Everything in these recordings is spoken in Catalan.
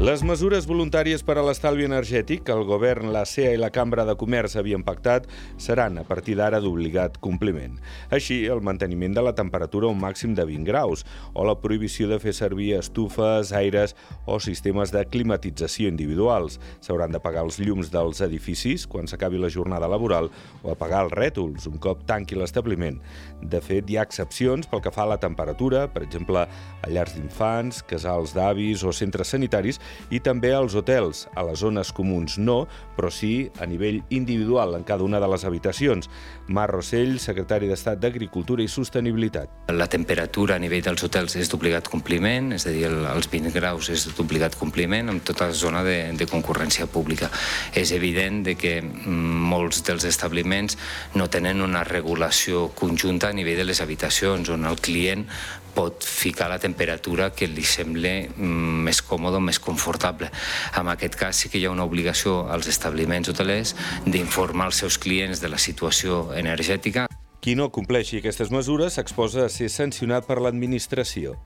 Les mesures voluntàries per a l'estalvi energètic que el govern, la CEA i la Cambra de Comerç havien pactat seran a partir d'ara d'obligat compliment. Així, el manteniment de la temperatura a un màxim de 20 graus o la prohibició de fer servir estufes, aires o sistemes de climatització individuals. S'hauran de pagar els llums dels edificis quan s'acabi la jornada laboral o apagar els rètols un cop tanqui l'establiment. De fet, hi ha excepcions pel que fa a la temperatura, per exemple, a llars d'infants, casals d'avis o centres sanitaris, i també als hotels. A les zones comuns no, però sí a nivell individual en cada una de les habitacions. Mar Rossell, secretari d'Estat d'Agricultura i Sostenibilitat. La temperatura a nivell dels hotels és d'obligat compliment, és a dir, els 20 graus és d'obligat compliment en tota la zona de, de concurrència pública. És evident de que mm, molts dels establiments no tenen una regulació conjunta a nivell de les habitacions, on el client pot ficar la temperatura que li sembla mm, més còmode, més confortable. En aquest cas sí que hi ha una obligació als establiments hotelers d'informar els seus clients de la situació energètica. Qui no compleixi aquestes mesures s'exposa a ser sancionat per l'administració.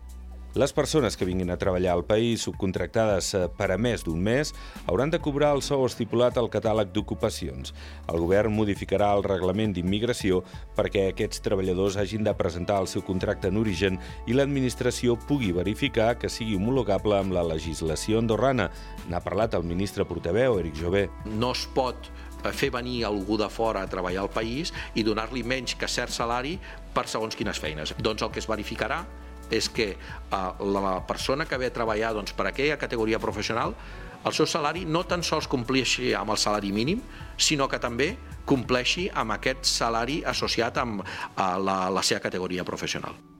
Les persones que vinguin a treballar al país subcontractades eh, per a més d'un mes hauran de cobrar el sou estipulat al catàleg d'ocupacions. El govern modificarà el reglament d'immigració perquè aquests treballadors hagin de presentar el seu contracte en origen i l'administració pugui verificar que sigui homologable amb la legislació andorrana. N'ha parlat el ministre portaveu, Eric Jové. No es pot eh, fer venir algú de fora a treballar al país i donar-li menys que cert salari per segons quines feines. Doncs el que es verificarà és que eh, la persona que ve a treballar doncs, per aquella categoria professional el seu salari no tan sols compleixi amb el salari mínim, sinó que també compleixi amb aquest salari associat amb eh, la, la seva categoria professional.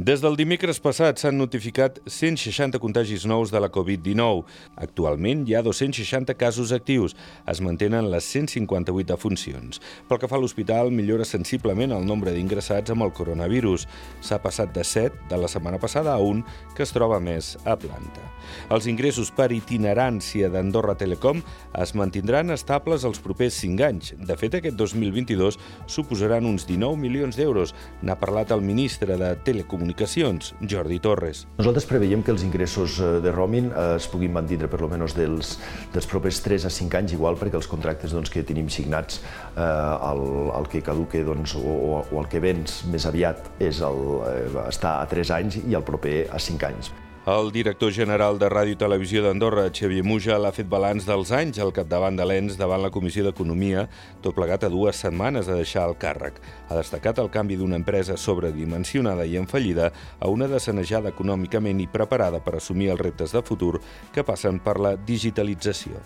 Des del dimecres passat s'han notificat 160 contagis nous de la Covid-19. Actualment hi ha 260 casos actius. Es mantenen les 158 defuncions. Pel que fa a l'hospital, millora sensiblement el nombre d'ingressats amb el coronavirus. S'ha passat de 7 de la setmana passada a un que es troba més a planta. Els ingressos per itinerància d'Andorra Telecom es mantindran estables els propers 5 anys. De fet, aquest 2022 suposaran uns 19 milions d'euros. N'ha parlat el ministre de Telecomunicacions Comunicacions, Jordi Torres. Nosaltres preveiem que els ingressos eh, de roaming eh, es puguin mantindre per almenys dels, dels propers 3 a 5 anys igual perquè els contractes doncs, que tenim signats eh, el, el que caduque doncs, o, o el que vens més aviat és el, eh, està a 3 anys i el proper a 5 anys. El director general de Ràdio i Televisió d'Andorra, Xavier Muja, l'ha fet balanç dels anys al capdavant de l'ENS davant la Comissió d'Economia, tot plegat a dues setmanes de deixar el càrrec. Ha destacat el canvi d'una empresa sobredimensionada i enfallida a una desanejada econòmicament i preparada per assumir els reptes de futur que passen per la digitalització.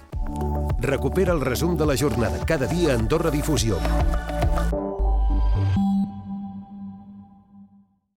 Recupera el resum de la jornada cada dia a Andorra Difusió.